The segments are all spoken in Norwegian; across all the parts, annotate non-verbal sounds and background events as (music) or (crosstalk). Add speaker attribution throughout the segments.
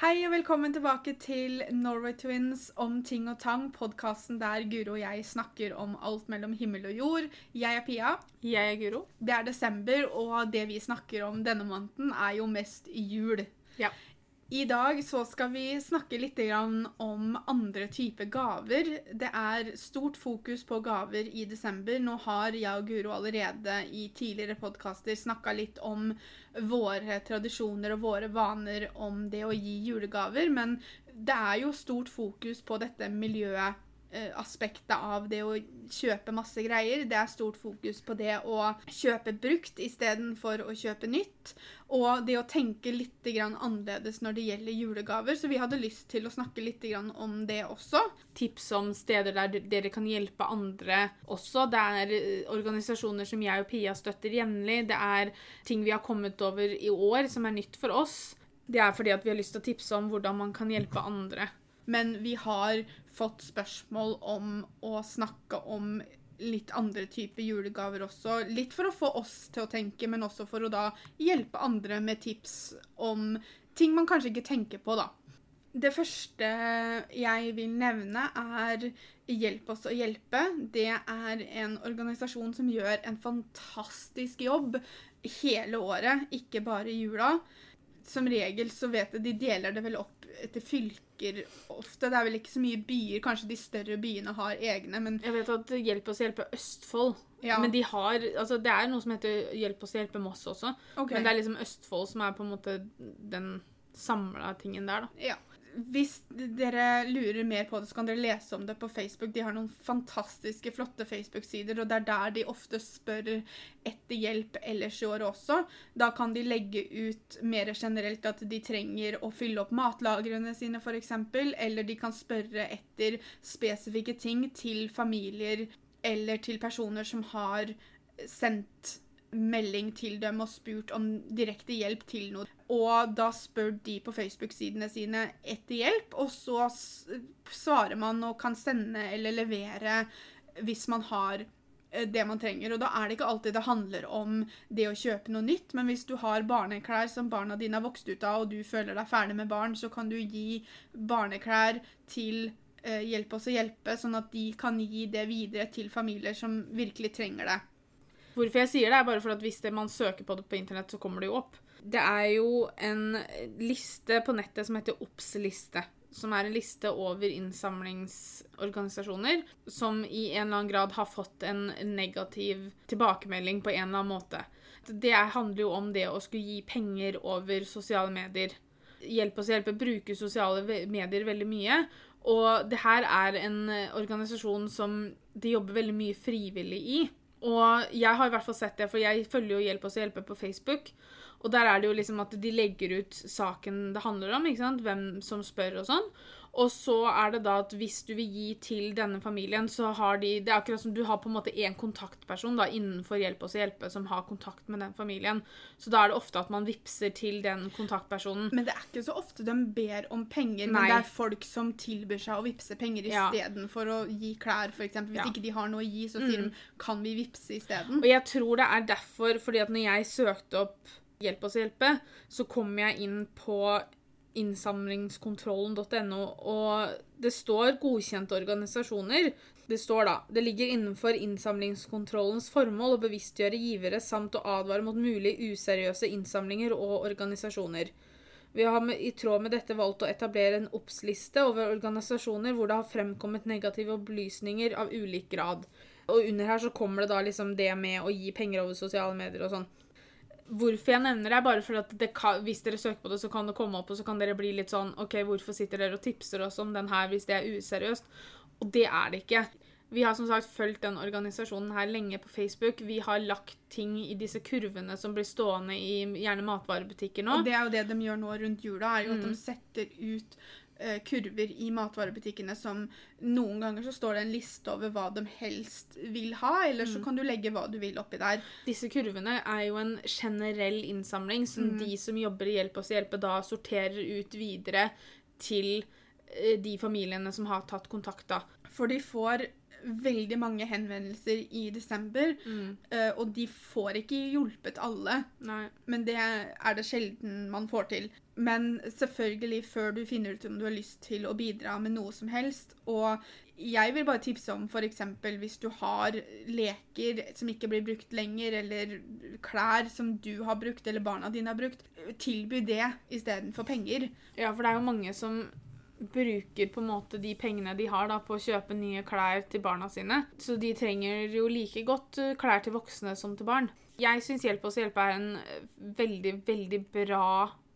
Speaker 1: Hei og velkommen tilbake til Norway Twins om ting og tang, podkasten der Guro og jeg snakker om alt mellom himmel og jord. Jeg er Pia.
Speaker 2: Jeg er Guro.
Speaker 1: Det er desember, og det vi snakker om denne måneden, er jo mest jul.
Speaker 2: Ja.
Speaker 1: I dag så skal vi snakke litt om andre typer gaver. Det er stort fokus på gaver i desember. Nå har jeg og Guro allerede i tidligere podkaster snakka litt om våre tradisjoner og våre vaner om det å gi julegaver, men det er jo stort fokus på dette miljøet aspektet av det å kjøpe masse greier. Det er stort fokus på det å kjøpe brukt istedenfor å kjøpe nytt. Og det å tenke litt annerledes når det gjelder julegaver. Så vi hadde lyst til å snakke litt om det også.
Speaker 2: Tips om steder der dere kan hjelpe andre også. Det er eh, organisasjoner som jeg og Pia støtter jevnlig. Det er ting vi har kommet over i år som er nytt for oss. Det er fordi at vi har lyst til å tipse om hvordan man kan hjelpe andre.
Speaker 1: Men vi har fått spørsmål om å snakke om litt andre typer julegaver også. Litt for å få oss til å tenke, men også for å da hjelpe andre med tips om ting man kanskje ikke tenker på, da. Det første jeg vil nevne, er Hjelp oss å hjelpe. Det er en organisasjon som gjør en fantastisk jobb hele året, ikke bare i jula. Som regel så vet jeg de deler det vel opp etter fylker ofte. Det er vel ikke så mye byer. Kanskje de større byene har egne, men
Speaker 2: Jeg vet at Hjelp oss hjelpe Østfold.
Speaker 1: Ja.
Speaker 2: Men de har, altså det er noe som heter Hjelp oss hjelpe Moss også.
Speaker 1: Okay.
Speaker 2: Men det er liksom Østfold som er på en måte den samla tingen der, da.
Speaker 1: Ja. Hvis dere lurer mer på det, så kan dere lese om det på Facebook. De har noen fantastiske, flotte Facebook-sider, og det er der de ofte spør etter hjelp ellers i året også. Da kan de legge ut mer generelt at de trenger å fylle opp matlagrene sine, f.eks., eller de kan spørre etter spesifikke ting til familier eller til personer som har sendt melding til dem og spurt om direkte hjelp til noe. Og da spør de på Facebook-sidene sine etter hjelp, og så svarer man og kan sende eller levere hvis man har eh, det man trenger. Og da er det ikke alltid det handler om det å kjøpe noe nytt, men hvis du har barneklær som barna dine har vokst ut av, og du føler deg ferdig med barn, så kan du gi barneklær til eh, Hjelp oss å hjelpe, sånn at de kan gi det videre til familier som virkelig trenger det.
Speaker 2: Hvorfor jeg sier det, er bare for at hvis det, man søker på det på internett, så kommer det jo opp. Det er jo en liste på nettet som heter Obs-liste. Som er en liste over innsamlingsorganisasjoner som i en eller annen grad har fått en negativ tilbakemelding på en eller annen måte. Det handler jo om det å skulle gi penger over sosiale medier. Hjelp oss å hjelpe bruker sosiale medier veldig mye. Og det her er en eh, organisasjon som de jobber veldig mye frivillig i. Og jeg har i hvert fall sett det, for jeg følger jo Hjelp oss å hjelpe på Facebook. Og der er det jo liksom at de legger ut saken det handler om, ikke sant? hvem som spør og sånn. Og så er det da at hvis du vil gi til denne familien, så har de Det er akkurat som du har på en måte én kontaktperson da innenfor Hjelp oss å hjelpe som har kontakt med den familien. Så da er det ofte at man vippser til den kontaktpersonen.
Speaker 1: Men det er ikke så ofte de ber om penger, men det er folk som tilbyr seg å vippse penger
Speaker 2: Ja.
Speaker 1: istedenfor å gi klær, f.eks. Hvis
Speaker 2: Ja.
Speaker 1: ikke de har noe å gi, så
Speaker 2: Mm.
Speaker 1: sier de 'kan vi vippse isteden'?
Speaker 2: Og jeg tror det er derfor, fordi at når jeg søkte opp Hjelp oss å hjelpe, så kom jeg inn på innsamlingskontrollen.no, og det står godkjente organisasjoner. Det står da det ligger innenfor innsamlingskontrollens formål å bevisstgjøre givere samt å advare mot mulig useriøse innsamlinger og organisasjoner. Vi har med, i tråd med dette valgt å etablere en obs-liste over organisasjoner hvor det har fremkommet negative opplysninger av ulik grad. Og under her så kommer det da liksom det med å gi penger over sosiale medier og sånn. Hvorfor jeg nevner det, er bare fordi at det kan, hvis dere søker på det, så kan det komme opp, og så kan dere bli litt sånn OK, hvorfor sitter dere og tipser oss om den her hvis det er useriøst? Og det er det ikke. Vi har som sagt fulgt den organisasjonen her lenge på Facebook. Vi har lagt ting i disse kurvene som blir stående i gjerne matvarebutikker nå.
Speaker 1: Og det er jo det de gjør nå rundt jula, er jo at
Speaker 2: Mm.
Speaker 1: de setter ut kurver i matvarebutikkene som Noen ganger så står det en liste over hva de helst vil ha, eller så
Speaker 2: Mm.
Speaker 1: kan du legge hva du vil oppi der.
Speaker 2: Disse kurvene er jo en generell innsamling som
Speaker 1: Mm.
Speaker 2: de som jobber i Hjelp oss å hjelpe, da sorterer ut videre til eh, de familiene som har tatt kontakt, da.
Speaker 1: For de får veldig mange henvendelser i desember, eh, og de får ikke hjulpet alle.
Speaker 2: Nei.
Speaker 1: Men det er det sjelden man får til. Men selvfølgelig før du finner ut om du har lyst til å bidra med noe som helst. Og jeg vil bare tipse om f.eks. hvis du har leker som ikke blir brukt lenger, eller klær som du har brukt eller barna dine har brukt, tilby det istedenfor penger.
Speaker 2: Ja, for det er jo mange som bruker på en måte de pengene de har da, på å kjøpe nye klær til barna sine. Så de trenger jo like godt eh, klær til voksne som til barn. Jeg syns Hjelp oss hjelpe er en eh, veldig, veldig bra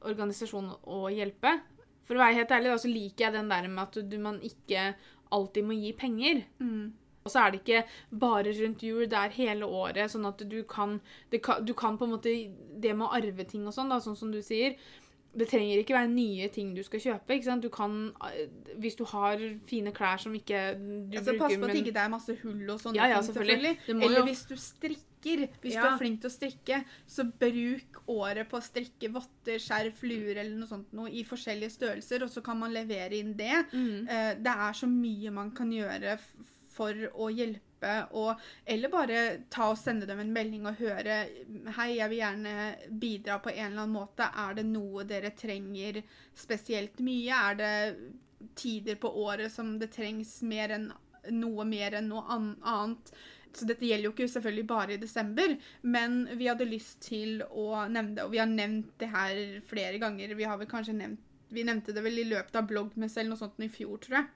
Speaker 2: organisasjon å hjelpe. For å være helt ærlig, da, så liker jeg den der med at du, man ikke alltid må gi penger.
Speaker 1: Mm.
Speaker 2: Og så er det ikke bare rundt jul, det er hele året. Sånn at du kan, kan, du kan på en måte Det med å arve ting og sånn, da, sånn som du sier Det trenger ikke være nye ting du skal kjøpe. ikke sant? Du kan, Hvis du har fine klær som ikke du
Speaker 1: altså,
Speaker 2: bruker
Speaker 1: Pass på at
Speaker 2: men,
Speaker 1: ikke det er masse hull og sånne
Speaker 2: Ja, ja,
Speaker 1: ting.
Speaker 2: selvfølgelig. Det
Speaker 1: Eller
Speaker 2: jo-
Speaker 1: hvis du strikker. Hvis du er flink til å strikke, så bruk året på å strikke votter, skjerf, luer eller noe sånt noe i forskjellige størrelser, og så kan man levere inn det.
Speaker 2: Mm.
Speaker 1: Uh, Det er så mye man kan gjøre for å hjelpe, og, eller bare ta og sende dem en melding og høre Hei, jeg vil gjerne bidra på en eller annen måte. Er det noe dere trenger spesielt mye? Er det tider på året som det trengs mer enn noe mer enn noe an annet? Så dette gjelder jo ikke selvfølgelig bare i desember, men vi hadde lyst til å nevne det, og vi har nevnt det her flere ganger. Vi har vel kanskje nevnt Vi nevnte det vel i løpet av bloggmesse eller noe sånt i fjor, tror jeg.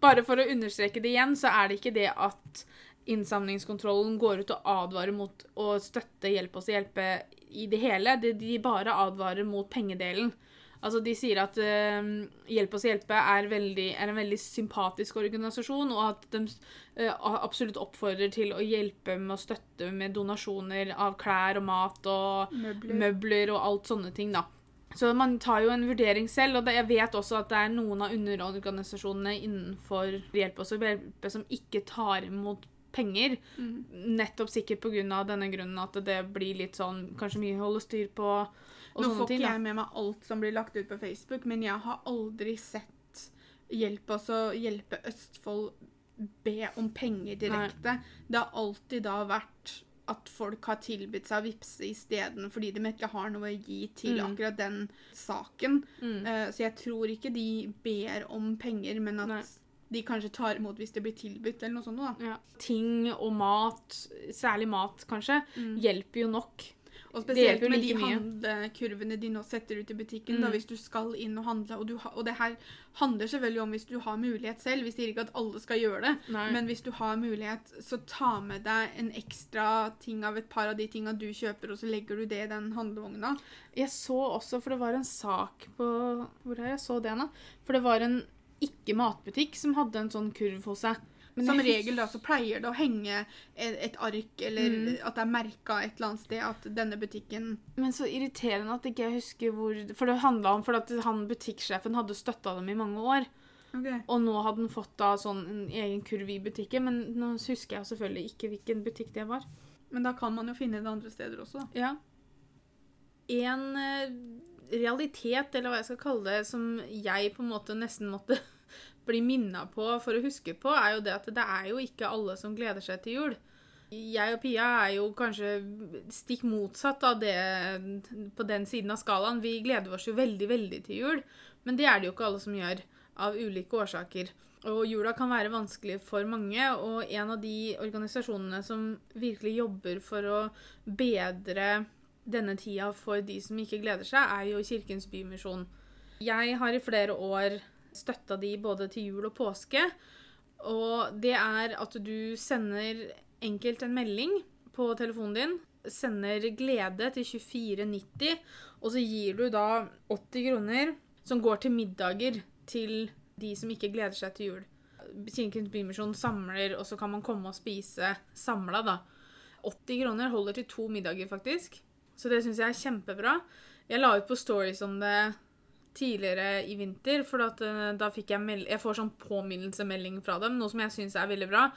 Speaker 2: Bare for å understreke det igjen, så er det ikke det at innsamlingskontrollen går ut og advarer mot å støtte Hjelp oss å hjelpe i det hele. De, bare advarer mot pengedelen. Altså, De sier at uh, Hjelp oss å hjelpe er, veldig, er en veldig sympatisk organisasjon, og at de uh, absolutt oppfordrer til å hjelpe med å støtte med donasjoner av klær og mat og
Speaker 1: Møbler.
Speaker 2: møbler og alt sånne ting, da. Så man tar jo en vurdering selv, og det, jeg vet også at det er noen av underorganisasjonene innenfor Hjelp oss å hjelpe som ikke tar imot penger.
Speaker 1: Mm.
Speaker 2: Nettopp sikkert pga. denne grunnen at det blir litt sånn Kanskje mye å holde styr på
Speaker 1: Nå får ikke jeg med meg alt som blir lagt ut på Facebook, men jeg har aldri sett Hjelp oss å hjelpe Østfold be om penger direkte. Det har alltid da vært at folk har tilbudt seg å vippse isteden fordi de ikke har noe å gi til
Speaker 2: Mm.
Speaker 1: akkurat den saken.
Speaker 2: Mm.
Speaker 1: Uh, så jeg tror ikke de ber om penger, men at
Speaker 2: Nei.
Speaker 1: de kanskje tar imot hvis det blir tilbudt, eller noe sånt. Da.
Speaker 2: Ja. Ting og mat, særlig mat kanskje,
Speaker 1: Mm.
Speaker 2: hjelper jo nok.
Speaker 1: Og spesielt med de
Speaker 2: mye.
Speaker 1: handlekurvene de nå setter ut i butikken, da,
Speaker 2: Mm.
Speaker 1: hvis du skal inn og handle. Og, du ha, og det her handler selvfølgelig om hvis du har mulighet selv. Vi sier ikke at alle skal gjøre det,
Speaker 2: Nei.
Speaker 1: men hvis du har mulighet, så ta med deg en ekstra ting av et par av de tinga du kjøper, og så legger du det i den handlevogna.
Speaker 2: Jeg så også, for det var en sak på Hvor er jeg så det nå? For det var en ikke-matbutikk som hadde en sånn kurv hos seg. Men
Speaker 1: Som regel da så pleier det å henge et, et ark, eller
Speaker 2: Mm.
Speaker 1: at det er merka et eller annet sted at denne butikken
Speaker 2: Men så irriterende at ikke jeg husker hvor For det handla om for at han butikksjefen hadde støtta dem i mange år. Og nå hadde han fått da sånn en egen kurv i butikken, men nå husker jeg selvfølgelig ikke hvilken butikk det var.
Speaker 1: Men da kan man jo finne det andre steder også, da.
Speaker 2: Ja. En eh, realitet, eller hva jeg skal kalle det, som jeg på en måte nesten måtte bli minna på for å huske på, er jo det at det er jo ikke alle som gleder seg til jul. Jeg og Pia er jo kanskje stikk motsatt av det på den siden av skalaen. Vi gleder oss jo veldig, veldig til jul, men det er det jo ikke alle som gjør, av ulike årsaker. Og jula kan være vanskelig for mange, og en av de organisasjonene som virkelig jobber for å bedre denne tida for de som ikke gleder seg, er jo Kirkens Bymisjon. Jeg har i flere år støtta de både til jul og påske. Og det er at du sender enkelt en melding på telefonen din, sender glede til 2490, og så gir du da 80 kroner som går til middager til de som ikke gleder seg til jul. Kirkens Bymisjon samler, og så kan man komme og spise samla, da. 80 kroner holder til to middager, faktisk. Så det syns jeg er kjempebra. Jeg la ut på stories om det tidligere i vinter, for at, eh, da fikk jeg Jeg får sånn påminnelsemelding fra dem, noe som jeg syns er veldig bra.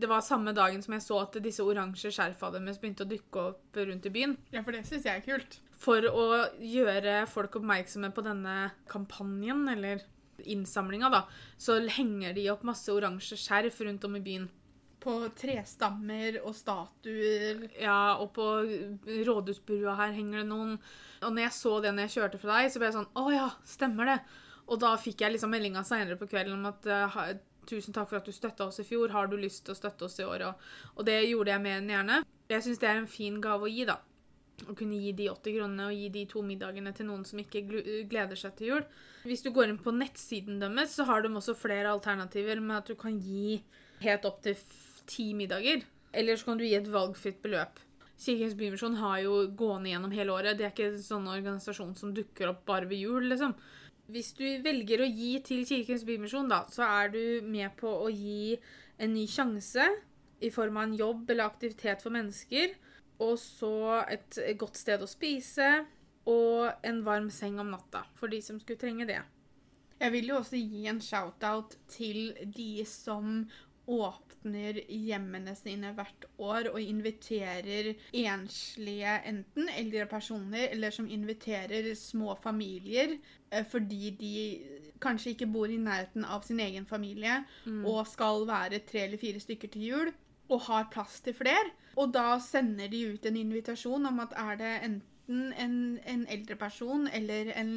Speaker 2: Det var samme dagen som jeg så at disse oransje skjerfa deres begynte å dukke opp rundt i byen.
Speaker 1: Ja, for det syns jeg er kult.
Speaker 2: For å gjøre folk oppmerksomme på denne kampanjen, eller innsamlinga, da, så henger de opp masse oransje skjerf rundt om i byen.
Speaker 1: På trestammer og statuer.
Speaker 2: Ja, og på rådhusbrua her henger det noen. Og når jeg så det når jeg kjørte fra deg, så ble jeg sånn Å ja, stemmer det. Og da fikk jeg liksom meldinga seinere på kvelden om at eh, tusen takk for at du støtta oss i fjor. Har du lyst til å støtte oss i år? Og, og det gjorde jeg mer enn gjerne. Jeg syns det er en fin gave å gi, da. Å kunne gi de 80 kronene og gi de to middagene til noen som ikke gleder seg til jul. Hvis du går inn på nettsiden deres, så har de også flere alternativer med at du kan gi helt opp til ti middager. Eller så kan du gi et valgfritt beløp. Kirkens Bymisjon har jo gående gjennom hele året. Det er ikke en sånn organisasjon som dukker opp bare ved jul, liksom. Hvis du velger å gi til Kirkens Bymisjon, da, så er du med på å gi en ny sjanse i form av en jobb eller aktivitet for mennesker, og så et godt sted å spise, og en varm seng om natta for de som skulle trenge det.
Speaker 1: Jeg vil jo også gi en shout-out til de som åpner hjemmene sine hvert år og inviterer enslige, enten eldre personer, eller som inviterer små familier eh, fordi de kanskje ikke bor i nærheten av sin egen familie og skal være tre eller fire stykker til jul og har plass til flere. Og da sender de ut en invitasjon om at er det enten en, en eldre person eller en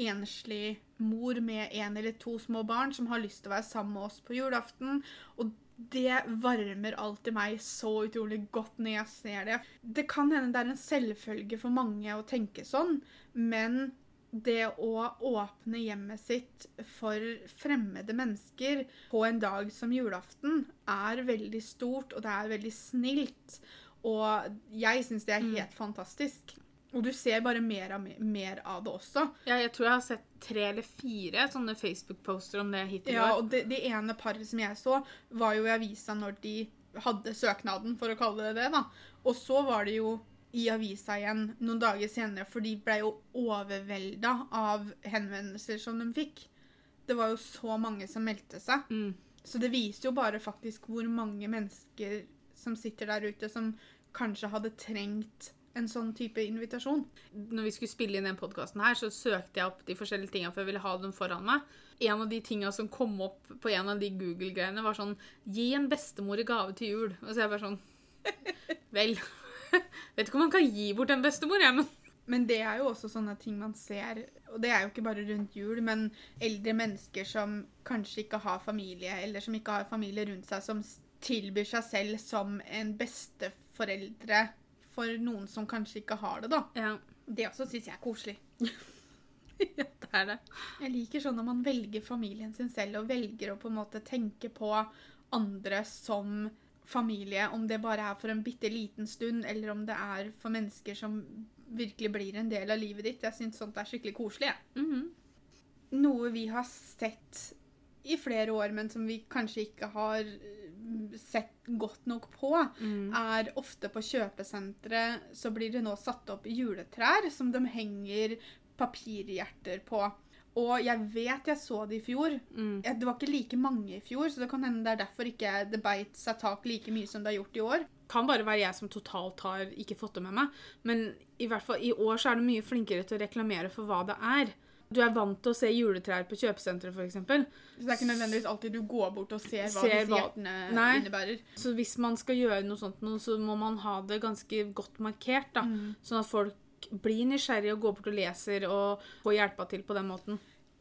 Speaker 1: enslig mor med en eller to små barn som har lyst til å være sammen med oss på julaften. Og det varmer alltid meg så utrolig godt når jeg ser det. Det kan hende det er en selvfølge for mange å tenke sånn, men det å åpne hjemmet sitt for fremmede mennesker på en dag som julaften er veldig stort, og det er veldig snilt. Og jeg syns det er helt fantastisk. Og du ser bare mer av, mer av det også.
Speaker 2: Ja, jeg tror jeg har sett tre eller fire sånne Facebook-poster om det hittil i
Speaker 1: Ja,
Speaker 2: år.
Speaker 1: og det, det ene paret som jeg så, var jo i avisa når de hadde søknaden, for å kalle det det. da. Og så var det jo i avisa igjen noen dager senere, for de ble jo overvelda av henvendelser som de fikk. Det var jo så mange som meldte seg.
Speaker 2: Mm.
Speaker 1: Så det viser jo bare faktisk hvor mange mennesker som sitter der ute, som kanskje hadde trengt en sånn type invitasjon.
Speaker 2: Når vi skulle spille inn den podkasten her, så søkte jeg opp de forskjellige tinga, for jeg ville ha dem foran meg. En av de tinga som kom opp på en av de Google-greiene, var sånn Gi en bestemor i gave til jul. Og så er jeg bare sånn Vel. (laughs) Vet ikke om man kan gi bort en bestemor, jeg, men
Speaker 1: Men det er jo også sånne ting man ser, og det er jo ikke bare rundt jul, men eldre mennesker som kanskje ikke har familie, eller som ikke har familie rundt seg, som tilbyr seg selv som en besteforeldre for noen som kanskje ikke har det, da.
Speaker 2: Ja,
Speaker 1: Det også syns jeg er koselig. (laughs)
Speaker 2: ja det er det.
Speaker 1: Jeg liker sånn når man velger familien sin selv, og velger å på en måte tenke på andre som familie, om det bare er for en bitte liten stund, eller om det er for mennesker som virkelig blir en del av livet ditt. Jeg syns sånt er skikkelig koselig. jeg.
Speaker 2: -hmm.
Speaker 1: Noe vi har sett i flere år, men som vi kanskje ikke har sett godt nok på,
Speaker 2: Mm.
Speaker 1: er ofte på kjøpesentre så blir det nå satt opp juletrær som de henger papirhjerter på. Og jeg vet jeg så det i fjor.
Speaker 2: Mm.
Speaker 1: Det var ikke like mange i fjor, så det kan hende det er derfor ikke det beit seg tak like mye som det har gjort i år.
Speaker 2: Kan bare være jeg som totalt har ikke fått det med meg. Men i hvert fall i år så er det mye flinkere til å reklamere for hva det er. Du er vant til å se juletrær på kjøpesenteret, f.eks.
Speaker 1: Så det er ikke nødvendigvis alltid du går bort og ser hva
Speaker 2: Ser
Speaker 1: disse hjertene
Speaker 2: Nei.
Speaker 1: innebærer.
Speaker 2: Så hvis man skal gjøre noe sånt, så må man ha det ganske godt markert. da.
Speaker 1: Mm.
Speaker 2: Sånn at folk blir nysgjerrige og går bort og leser og får hjelpa til på den måten.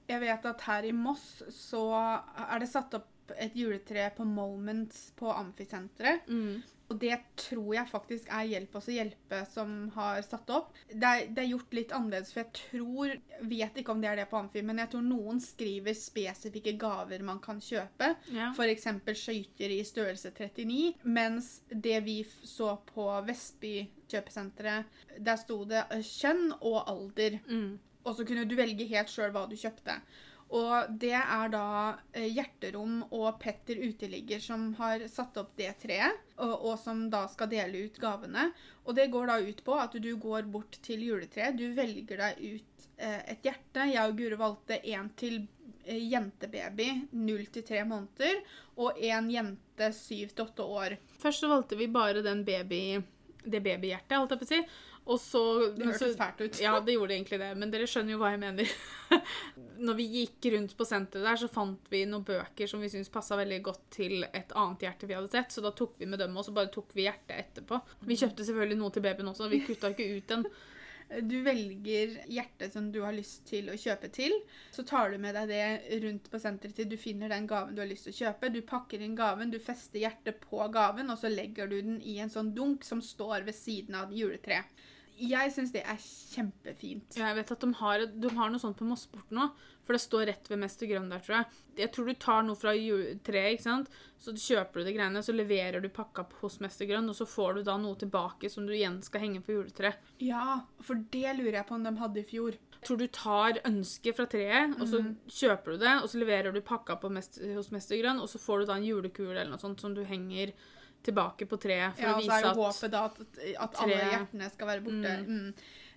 Speaker 1: Jeg vet at her i Moss så er det satt opp et juletre på Moments på Amfisenteret. Og det tror jeg faktisk er Hjelp oss å hjelpe som har satt opp. Det er, det er gjort litt annerledes, for jeg tror Vet ikke om det er det på Amfi, men jeg tror noen skriver spesifikke gaver man kan kjøpe.
Speaker 2: Ja.
Speaker 1: F.eks. skøyter i størrelse 39. Mens det vi så på Vestby kjøpesenteret, der sto det kjønn og alder.
Speaker 2: Mm.
Speaker 1: Og så kunne du velge helt sjøl hva du kjøpte. Og det er da eh, Hjerterom og Petter Uteligger som har satt opp det treet, og, og som da skal dele ut gavene. Og det går da ut på at du går bort til juletreet, du velger deg ut eh, et hjerte. Jeg og Guro valgte en til eh, jentebaby 0 til 3 måneder, og en jente 7 til 8 år.
Speaker 2: Først så valgte vi bare den baby, det babyhjertet, holdt jeg på å si. Og så,
Speaker 1: Det hørtes fælt ut.
Speaker 2: Ja, det gjorde egentlig det, men dere skjønner jo hva jeg mener. (laughs) Når vi gikk rundt på senteret der, så fant vi noen bøker som vi syntes passa veldig godt til et annet hjerte vi hadde sett, så da tok vi med dem, og så bare tok vi hjertet etterpå. Vi kjøpte selvfølgelig noe til babyen også, vi kutta ikke ut den. (laughs)
Speaker 1: Du velger hjertet som du har lyst til å kjøpe til. Så tar du med deg det rundt på senteret til du finner den gaven du har lyst til å kjøpe. Du pakker inn gaven, du fester hjertet på gaven, og så legger du den i en sånn dunk som står ved siden av juletreet. Jeg syns det er kjempefint.
Speaker 2: Ja, jeg vet at de har, de har noe sånt på Mosseport nå, for det står rett ved Mester Grønn der, tror jeg. Jeg tror du tar noe fra juletreet, ikke sant, så kjøper du de greiene, så leverer du pakka hos Mester Grønn, og så får du da noe tilbake som du igjen skal henge på juletreet.
Speaker 1: Ja, for det lurer jeg på om de hadde i fjor.
Speaker 2: Jeg tror du tar ønsket fra treet, og så kjøper du det, og så leverer du pakka opp mest, hos Mester Grønn, og så får du da en julekule eller noe sånt som du henger tilbake på treet for
Speaker 1: Ja,
Speaker 2: å
Speaker 1: og så er
Speaker 2: vise
Speaker 1: jo
Speaker 2: at
Speaker 1: håpet da at, at alle hjertene skal være borte. Mm.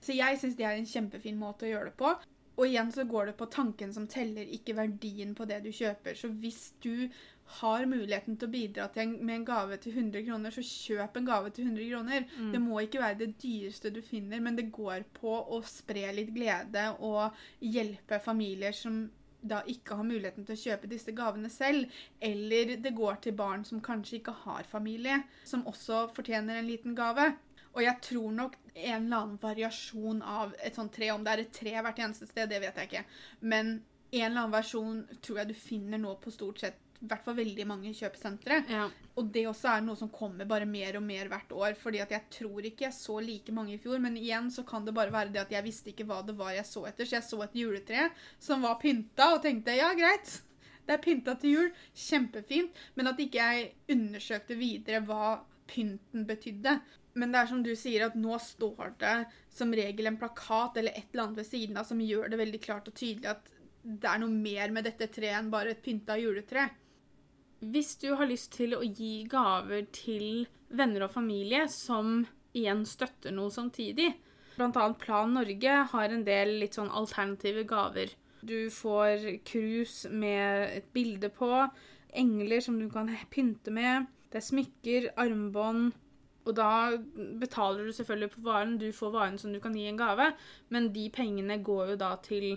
Speaker 1: Så jeg syns det er en kjempefin måte å gjøre det på. Og igjen så går det på tanken som teller, ikke verdien på det du kjøper. Så hvis du har muligheten til å bidra til en, med en gave til 100 kroner, så kjøp en gave til 100 kroner.
Speaker 2: Mm.
Speaker 1: Det må ikke være det dyreste du finner, men det går på å spre litt glede og hjelpe familier som da ikke har muligheten til å kjøpe disse gavene selv, eller det går til barn som kanskje ikke har familie, som også fortjener en liten gave. Og jeg tror nok en eller annen variasjon av et sånt tre, om det er et tre hvert eneste sted, det vet jeg ikke, men en eller annen versjon tror jeg du finner nå på stort sett i hvert fall veldig mange kjøpesentre.
Speaker 2: ja.
Speaker 1: Og det også er noe som kommer bare mer og mer hvert år. fordi at jeg tror ikke jeg så like mange i fjor, men igjen så kan det bare være det at jeg visste ikke hva det var jeg så etter. Så jeg så et juletre som var pynta, og tenkte ja, greit. Det er pynta til jul. Kjempefint. Men at ikke jeg undersøkte videre hva pynten betydde. Men det er som du sier, at nå står det som regel en plakat eller et eller annet ved siden av som gjør det veldig klart og tydelig at det er noe mer med dette treet enn bare et pynta juletre.
Speaker 2: Hvis du har lyst til å gi gaver til venner og familie som igjen støtter noe samtidig, blant annet Plan Norge har en del litt sånn alternative gaver. Du får krus med et bilde på, engler som du kan pynte med, det er smykker, armbånd, og da betaler du selvfølgelig på varen, du får varen som du kan gi en gave, men de pengene går jo da til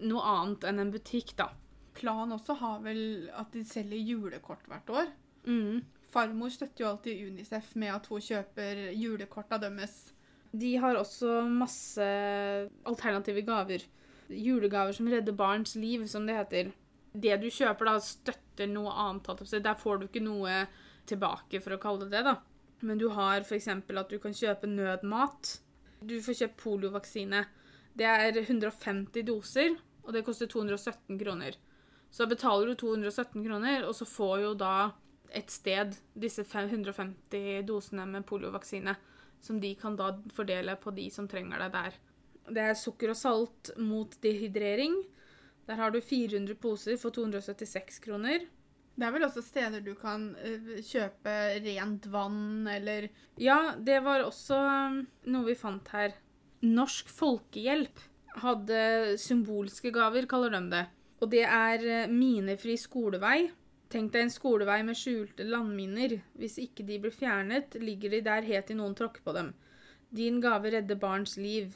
Speaker 2: noe annet enn en butikk, da.
Speaker 1: Plan også har vel at de selger julekort hvert år.
Speaker 2: Mm.
Speaker 1: Farmor støtter jo alltid Unicef med at hun kjøper julekorta deres.
Speaker 2: De har også masse alternative gaver. Julegaver som redder barns liv, som det heter. Det du kjøper, da, støtter noe annet. Der får du ikke noe tilbake, for å kalle det det. da. Men du har f.eks. at du kan kjøpe nødmat. Du får kjøpt poliovaksine. Det er 150 doser, og det koster 217 kroner. Så da betaler du 217 kroner, og så får jo da et sted disse 150 dosene med poliovaksine, som de kan da fordele på de som trenger det der. Det er sukker og salt mot dehydrering. Der har du 400 poser for 276 kroner.
Speaker 1: Det er vel også steder du kan eh, kjøpe rent vann eller
Speaker 2: Ja, det var også um, noe vi fant her. Norsk Folkehjelp hadde symbolske gaver, kaller de det. Og det er eh, minefri skolevei. Tenk deg en skolevei med skjulte landminer. Hvis ikke de blir fjernet, ligger de der helt til noen tråkker på dem. Din gave redder barns liv.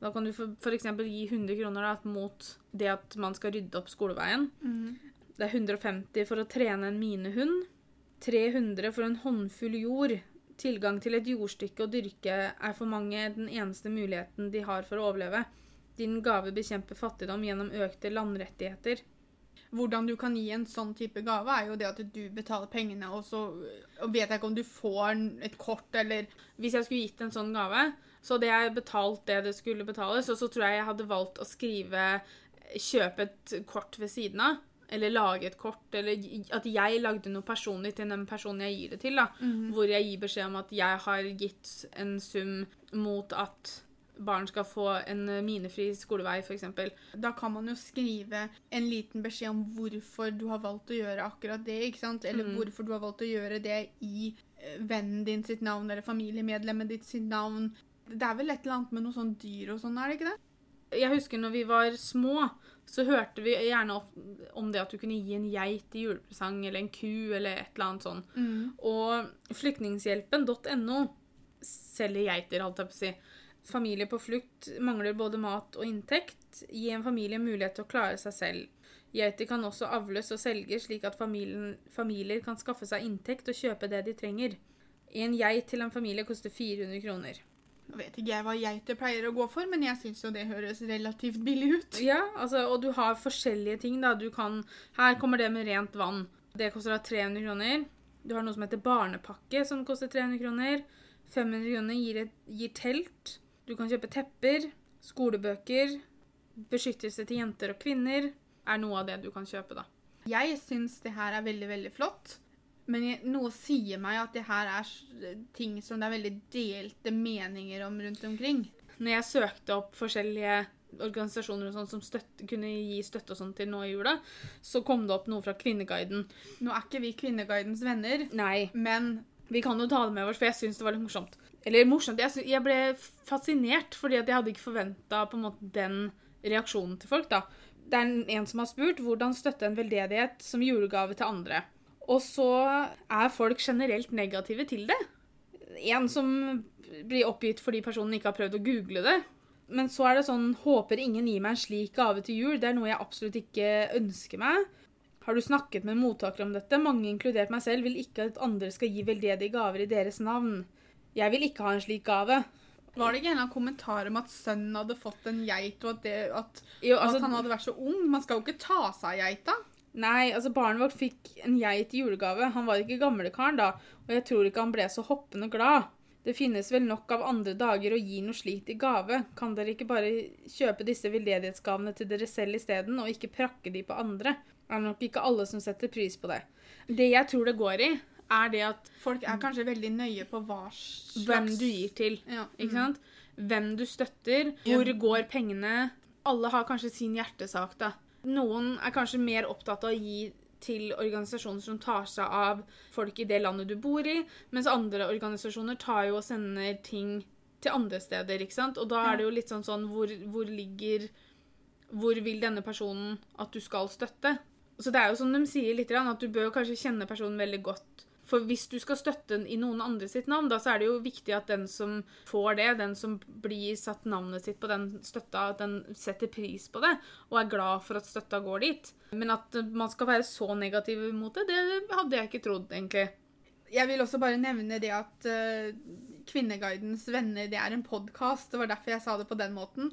Speaker 2: Da kan du f.eks. gi 100 kroner da, mot det at man skal rydde opp skoleveien. Det er 150 for å trene en minehund. 300 for en håndfull jord. Tilgang til et jordstykke å dyrke er for mange den eneste muligheten de har for å overleve. Din gave bekjemper fattigdom gjennom økte landrettigheter.
Speaker 1: Hvordan du kan gi en sånn type gave, er jo det at du betaler pengene, og så vet jeg ikke om du får et kort eller
Speaker 2: Hvis jeg skulle gitt en sånn gave, så hadde jeg betalt det det skulle betales, og så tror jeg jeg hadde valgt å skrive Kjøpe et kort ved siden av. Eller lage et kort, eller at jeg lagde noe personlig til den personen jeg gir det til. da, Hvor jeg gir beskjed om at jeg har gitt en sum mot at barn skal få en minefri skolevei, f.eks.
Speaker 1: Da kan man jo skrive en liten beskjed om hvorfor du har valgt å gjøre akkurat det. ikke sant? Eller hvorfor du har valgt å gjøre det i eh, vennen din sitt navn eller familiemedlemmet ditt sitt navn. Det er vel et eller annet med noe sånn dyr og sånn, er det ikke det?
Speaker 2: Jeg husker når vi var små, så hørte vi gjerne om det at du kunne gi en geit i julepresang, eller en ku, eller et eller annet sånn. Og flyktninghjelpen.no selger geiter, holdt jeg på å si. Familie på flukt mangler både mat og inntekt. Gi en familie mulighet til å klare seg selv. Geiter kan også avles og selges, slik at familien, familier kan skaffe seg inntekt og kjøpe det de trenger. En geit til en familie koster 400 kroner.
Speaker 1: Nå vet ikke jeg hva geiter pleier å gå for, men jeg syns jo det høres relativt billig ut.
Speaker 2: Ja, altså, og du har forskjellige ting, da. Du kan Her kommer det med rent vann. Det koster da 300 kroner. Du har noe som heter barnepakke, som koster 300 kroner. 500 kroner gir, et, gir telt. Du kan kjøpe tepper, skolebøker, beskyttelse til jenter og kvinner. Er noe av det du kan kjøpe, da.
Speaker 1: Jeg syns det her er veldig, veldig flott. Men jeg, noe sier meg at det her er ting som det er veldig delte meninger om rundt omkring.
Speaker 2: Når jeg søkte opp forskjellige organisasjoner og sånn som støtte, kunne gi støtte og sånn til nå i jula, så kom det opp noe fra Kvinneguiden.
Speaker 1: Nå er ikke vi Kvinneguidens venner,
Speaker 2: Nei,
Speaker 1: men
Speaker 2: vi kan jo ta det med oss, for jeg syns det var litt morsomt. Eller morsomt, jeg, jeg ble fascinert, fordi jeg hadde ikke forventa den reaksjonen til folk, da. Det er en som har spurt hvordan støtte en veldedighet som julegave til andre. Og så er folk generelt negative til det. En som blir oppgitt fordi personen ikke har prøvd å google det. Men så er det sånn Håper ingen gir meg en slik gave til jul. Det er noe jeg absolutt ikke ønsker meg. Har du snakket med mottakere om dette? Mange, inkludert meg selv, vil ikke at andre skal gi veldedige gaver i deres navn. Jeg vil ikke ha en slik gave.
Speaker 1: var det ikke en kommentar om at sønnen hadde fått en geit, og at, det, at,
Speaker 2: Jo,
Speaker 1: at
Speaker 2: altså,
Speaker 1: han hadde vært så ung? Man skal jo ikke ta seg av geita.
Speaker 2: nei, altså barnet vårt fikk en geit i julegave. Han var ikke gamlekaren da, og jeg tror ikke han ble så hoppende glad. Det finnes vel nok av andre dager å gi noe slikt i gave. Kan dere ikke bare kjøpe disse veldedighetsgavene til dere selv isteden, og ikke prakke de på andre? Det er nok ikke alle som setter pris på det. Det jeg tror det går i, er det at
Speaker 1: Folk er kanskje veldig nøye på hva slags
Speaker 2: hvem du gir til.
Speaker 1: Ja.
Speaker 2: Ikke sant? Hvem du støtter, hvor går pengene. Alle har kanskje sin hjertesak, da. Noen er kanskje mer opptatt av å gi til organisasjoner som tar seg av folk i det landet du bor i, mens andre organisasjoner tar jo og sender ting til andre steder, ikke sant? Og da er det jo litt sånn sånn hvor, hvor ligger Hvor vil denne personen at du skal støtte? Så det er jo som de sier litt, at du bør kanskje kjenne personen veldig godt. For hvis du skal støtte i noen andre sitt navn, da så er det jo viktig at den som får det, den som blir satt navnet sitt på den støtta, at den setter pris på det, og er glad for at støtta går dit. Men at man skal være så negativ mot det, det hadde jeg ikke trodd, egentlig.
Speaker 1: Jeg vil også bare nevne det at uh, Kvinneguidens venner det er en podkast. Det var derfor jeg sa det på den måten.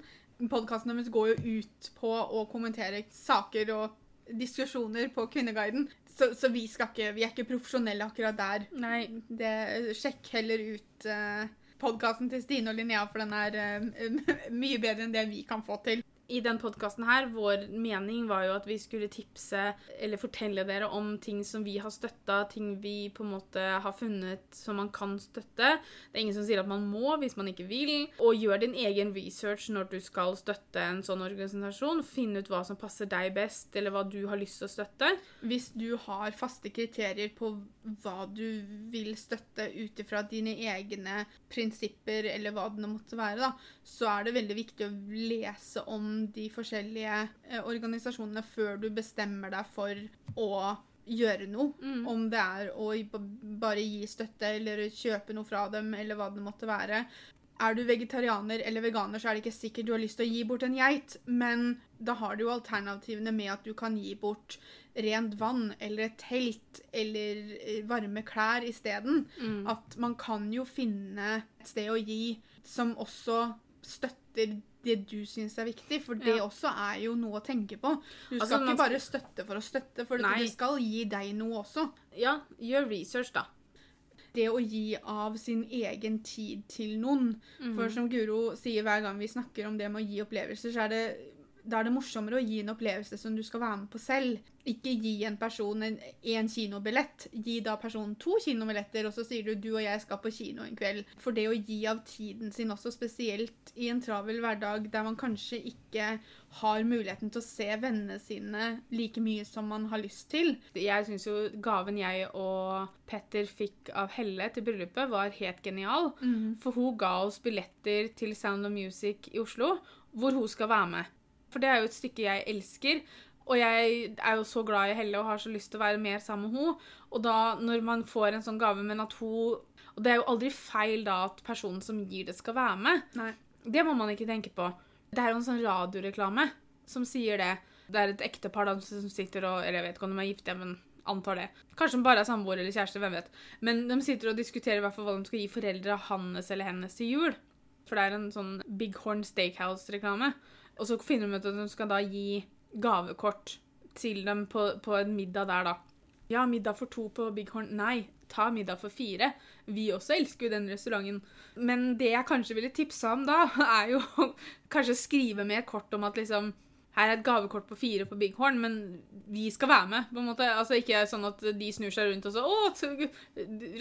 Speaker 1: Podkasten deres går jo ut på å kommentere saker og diskusjoner på Kvinneguiden. Så, så vi, skal ikke, vi er ikke profesjonelle akkurat der.
Speaker 2: Nei.
Speaker 1: Det, sjekk heller ut uh, podkasten til Stine og Linnea, for den er uh, (laughs) mye bedre enn det vi kan få til.
Speaker 2: I den podkasten her, vår mening var jo at vi skulle tipse eller fortelle dere om ting som vi har støtta, ting vi på en måte har funnet som man kan støtte. Det er ingen som sier at man må hvis man ikke vil. Og gjør din egen research når du skal støtte en sånn organisasjon. Finn ut hva som passer deg best, eller hva du har lyst til å støtte.
Speaker 1: Hvis du har faste kriterier på hva du vil støtte ut ifra dine egne prinsipper, eller hva det måtte være, da, så er det veldig viktig å lese om de forskjellige eh, organisasjonene før du bestemmer deg for å gjøre noe.
Speaker 2: Mm.
Speaker 1: Om det er å bare gi støtte eller kjøpe noe fra dem, eller hva det måtte være. Er du vegetarianer eller veganer, så er det ikke sikkert du har lyst til å gi bort en geit, men da har du jo alternativene med at du kan gi bort rent vann eller et telt eller eh, varme klær isteden.
Speaker 2: Mm.
Speaker 1: At man kan jo finne et sted å gi som også støtter det du syns er viktig, for det
Speaker 2: Ja.
Speaker 1: også er jo noe å tenke på. Du
Speaker 2: Altså,
Speaker 1: skal
Speaker 2: man
Speaker 1: ikke bare støtte for å støtte, for
Speaker 2: Nei.
Speaker 1: det skal gi deg noe også.
Speaker 2: Ja, gjør research, da.
Speaker 1: Det å gi av sin egen tid til noen. For som Guro sier hver gang vi snakker om det med å gi opplevelser, så er det da er det morsommere å gi en opplevelse som du skal være med på selv. Ikke gi en person en, en kinobillett. Gi da personen to kinobilletter, og så sier du du og jeg skal på kino en kveld. For det å gi av tiden sin også, spesielt i en travel hverdag der man kanskje ikke har muligheten til å se vennene sine like mye som man har lyst til.
Speaker 2: Jeg syns jo gaven jeg og Petter fikk av Helle til bryllupet, var helt genial. For hun ga oss billetter til Sound of Music i Oslo, hvor hun skal være med. For det er jo et stykke jeg elsker. Og jeg er jo så glad i Helle og har så lyst til å være mer sammen med henne. Og da, når man får en sånn gave, men at hun Og det er jo aldri feil da at personen som gir det, skal være med.
Speaker 1: Nei.
Speaker 2: Det må man ikke tenke på. Det er jo en sånn radioreklame som sier det. Det er et ektepar da, som sitter og Eller jeg vet ikke om de er gifte, men antar det. Kanskje de bare er samboere eller kjærester, hvem vet. Men de sitter og diskuterer i hvert fall hva de skal gi foreldra hans eller hennes til jul. For det er en sånn Bighorn Steakhouse-reklame. Og så finner de ut at de skal da gi gavekort til dem på, på en middag der, da. Ja, middag for to på Bighorn. Nei, ta middag for fire. Vi også elsker jo den restauranten. Men det jeg kanskje ville tipsa om da, (laughs) er jo kanskje skrive med et kort om at liksom her er et gavekort på fire på Bighorn, men vi skal være med. på en måte. Altså Ikke sånn at de snur seg rundt og så Å,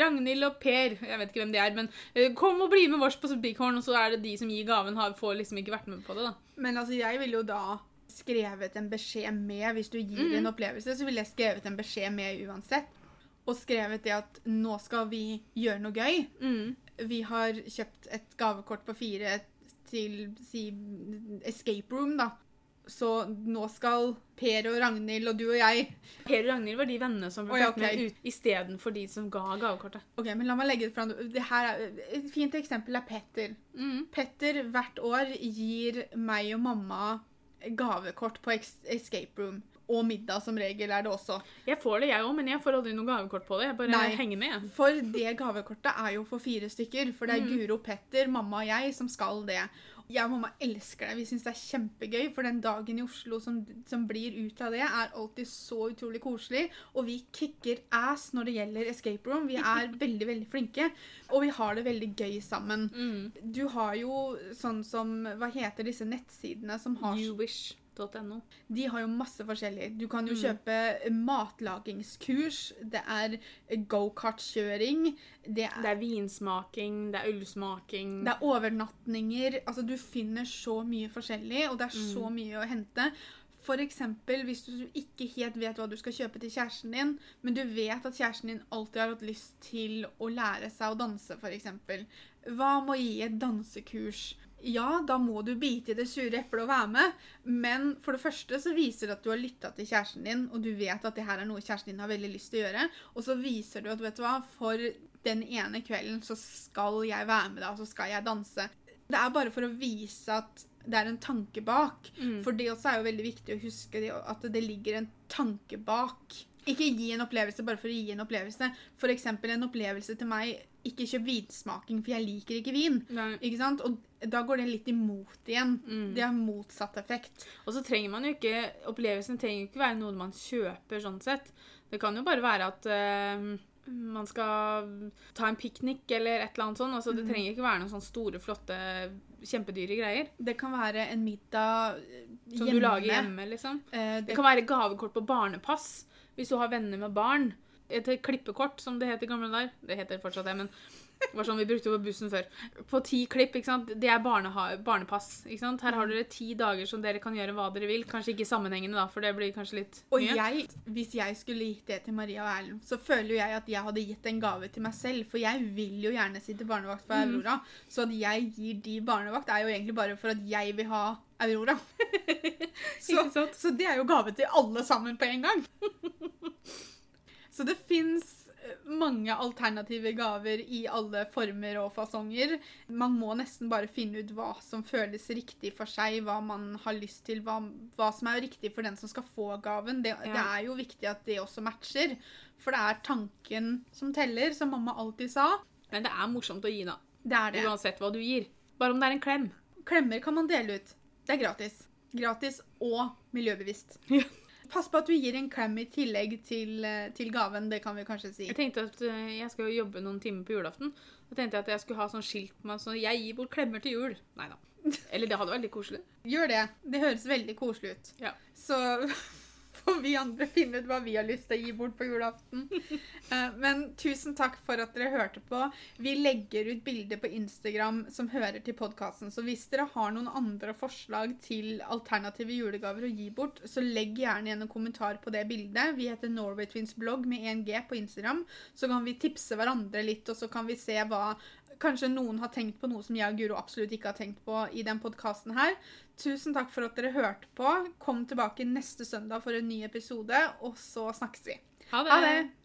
Speaker 2: Ragnhild og Per Jeg vet ikke hvem de er, men eh, kom og bli med vårs på Bighorn, og så er det de som gir gaven, har, får liksom ikke vært med på det, da.
Speaker 1: Men altså, jeg ville jo da skrevet en beskjed med Hvis du gir
Speaker 2: mm.
Speaker 1: en opplevelse, så ville jeg skrevet en beskjed med uansett. Og skrevet det at nå skal vi gjøre noe gøy.
Speaker 2: Mm.
Speaker 1: Vi har kjøpt et gavekort på fire til si Escape Room, da. Så nå skal Per og Ragnhild og du og jeg
Speaker 2: Per og Ragnhild var de vennene som ble tatt med
Speaker 1: ok.
Speaker 2: ut istedenfor de som ga gavekortet.
Speaker 1: Ok, men la meg legge det fram. Det er, et fint eksempel er Petter.
Speaker 2: Mm.
Speaker 1: Petter hvert år gir meg og mamma gavekort på Escape Room. Og middag, som regel, er det også.
Speaker 2: Jeg får det, jeg òg, men jeg får aldri noe gavekort på det. Jeg bare
Speaker 1: Nei.
Speaker 2: henger med.
Speaker 1: For det gavekortet er jo for fire stykker. For det er
Speaker 2: Mm.
Speaker 1: Guro, Petter, mamma og jeg som skal det. Jeg og mamma elsker det. Vi syns det er kjempegøy. For den dagen i Oslo som, som blir ut av det, er alltid så utrolig koselig. Og vi kicker ass når det gjelder escape room. Vi er (laughs) veldig, veldig flinke. Og vi har det veldig gøy sammen.
Speaker 2: Mm.
Speaker 1: Du har jo sånn som Hva heter disse nettsidene som har
Speaker 2: Youwish.no.
Speaker 1: De har jo masse forskjellig. Du kan jo
Speaker 2: Mm.
Speaker 1: kjøpe matlagingskurs. Det er gokartkjøring. Det
Speaker 2: Det er vinsmaking, det er ølsmaking.
Speaker 1: det er overnatninger. Altså, du finner så mye forskjellig, og det er så
Speaker 2: Mm.
Speaker 1: mye å hente. Eksempel hvis du ikke helt vet hva du skal kjøpe til kjæresten din, men du vet at kjæresten din alltid har hatt lyst til å lære seg å danse, eksempel. Hva med å gi et dansekurs? Ja, da må du bite i det sure eplet og være med, men for det første så viser det at du har lytta til kjæresten din, og du vet at det her er noe kjæresten din har veldig lyst til å gjøre, og så viser du at, vet du hva, for den ene kvelden så skal jeg være med deg, og så skal jeg danse. Det er bare for å vise at det er en tanke bak.
Speaker 2: Mm.
Speaker 1: For det også er jo veldig viktig å huske det, at det ligger en tanke bak. Ikke gi en opplevelse bare for å gi en opplevelse. Eksempel en opplevelse til meg. Ikke kjøp vinsmaking, for jeg liker ikke vin.
Speaker 2: Nei.
Speaker 1: Ikke sant? Og da går det litt imot igjen.
Speaker 2: Mm.
Speaker 1: Det har motsatt effekt.
Speaker 2: Og så trenger man jo ikke Opplevelsen trenger jo ikke være noe man kjøper sånn sett. Det kan jo bare være at eh, man skal ta en piknik eller et eller annet sånt. Altså, det
Speaker 1: Mhm.
Speaker 2: trenger ikke være noen sånne store, flotte, kjempedyre greier.
Speaker 1: Det kan være en middag hjemme.
Speaker 2: Som du lager hjemme, liksom.
Speaker 1: Eh,
Speaker 2: Det
Speaker 1: det
Speaker 2: kan være gavekort på barnepass hvis du har venner med barn. Et klippekort, som det het i gamle dager. Det heter fortsatt det, men det var sånn vi brukte på bussen før. På ti klipp, ikke sant? det er barnepass. ikke sant? Her har dere ti dager som dere kan gjøre hva dere vil. Kanskje ikke sammenhengende, da, for det blir kanskje litt
Speaker 1: Og
Speaker 2: mye.
Speaker 1: jeg, hvis jeg skulle gitt det til Maria og Erlend, så føler jo jeg at jeg hadde gitt en gave til meg selv. For jeg vil jo gjerne sitte barnevakt for
Speaker 2: Mm.
Speaker 1: Aurora. Så at jeg gir de barnevakt, er jo egentlig bare for at jeg vil ha Aurora. (laughs) så, så det er jo gave til alle sammen på en gang. (laughs) så det fins mange alternative gaver i alle former og fasonger. Man må nesten bare finne ut hva som føles riktig for seg, hva man har lyst til, hva, hva som er riktig for den som skal få gaven. Det, det er jo viktig at det også matcher, for det er tanken som teller, som mamma alltid sa.
Speaker 2: Men det er morsomt å gi, da.
Speaker 1: Det er det.
Speaker 2: Uansett hva du gir. Bare om det er en klem.
Speaker 1: Klemmer kan man dele ut. Det er gratis. Gratis og miljøbevisst.
Speaker 2: Ja.
Speaker 1: Pass på at du gir en klem i tillegg til, eh, til gaven, det kan vi kanskje si.
Speaker 2: Jeg tenkte at eh, jeg skal jo jobbe noen timer på julaften. Da tenkte jeg at jeg skulle ha sånn skilt på meg sånn jeg gir bort klemmer til jul. Nei da. (laughs) Eller det hadde vært litt koselig.
Speaker 1: Gjør det. Det høres veldig koselig ut.
Speaker 2: Ja.
Speaker 1: Så (laughs) får vi andre finne ut hva vi har lyst til å gi bort på julaften. Eh, Men tusen takk for at dere hørte på. Vi legger ut bilder på Instagram som hører til podkasten. Så hvis dere har noen andre forslag til alternative julegaver å gi bort, så legg gjerne igjen en kommentar på det bildet. Vi heter Norway Twins blogg med 1G på Instagram. Så kan vi tipse hverandre litt, og så kan vi se hva Kanskje noen har tenkt på noe som jeg og Guro absolutt ikke har tenkt på i den podkasten her. Tusen takk for at dere hørte på. Kom tilbake neste søndag for en ny episode, og så snakkes vi.
Speaker 2: Ha det!
Speaker 1: Ha det!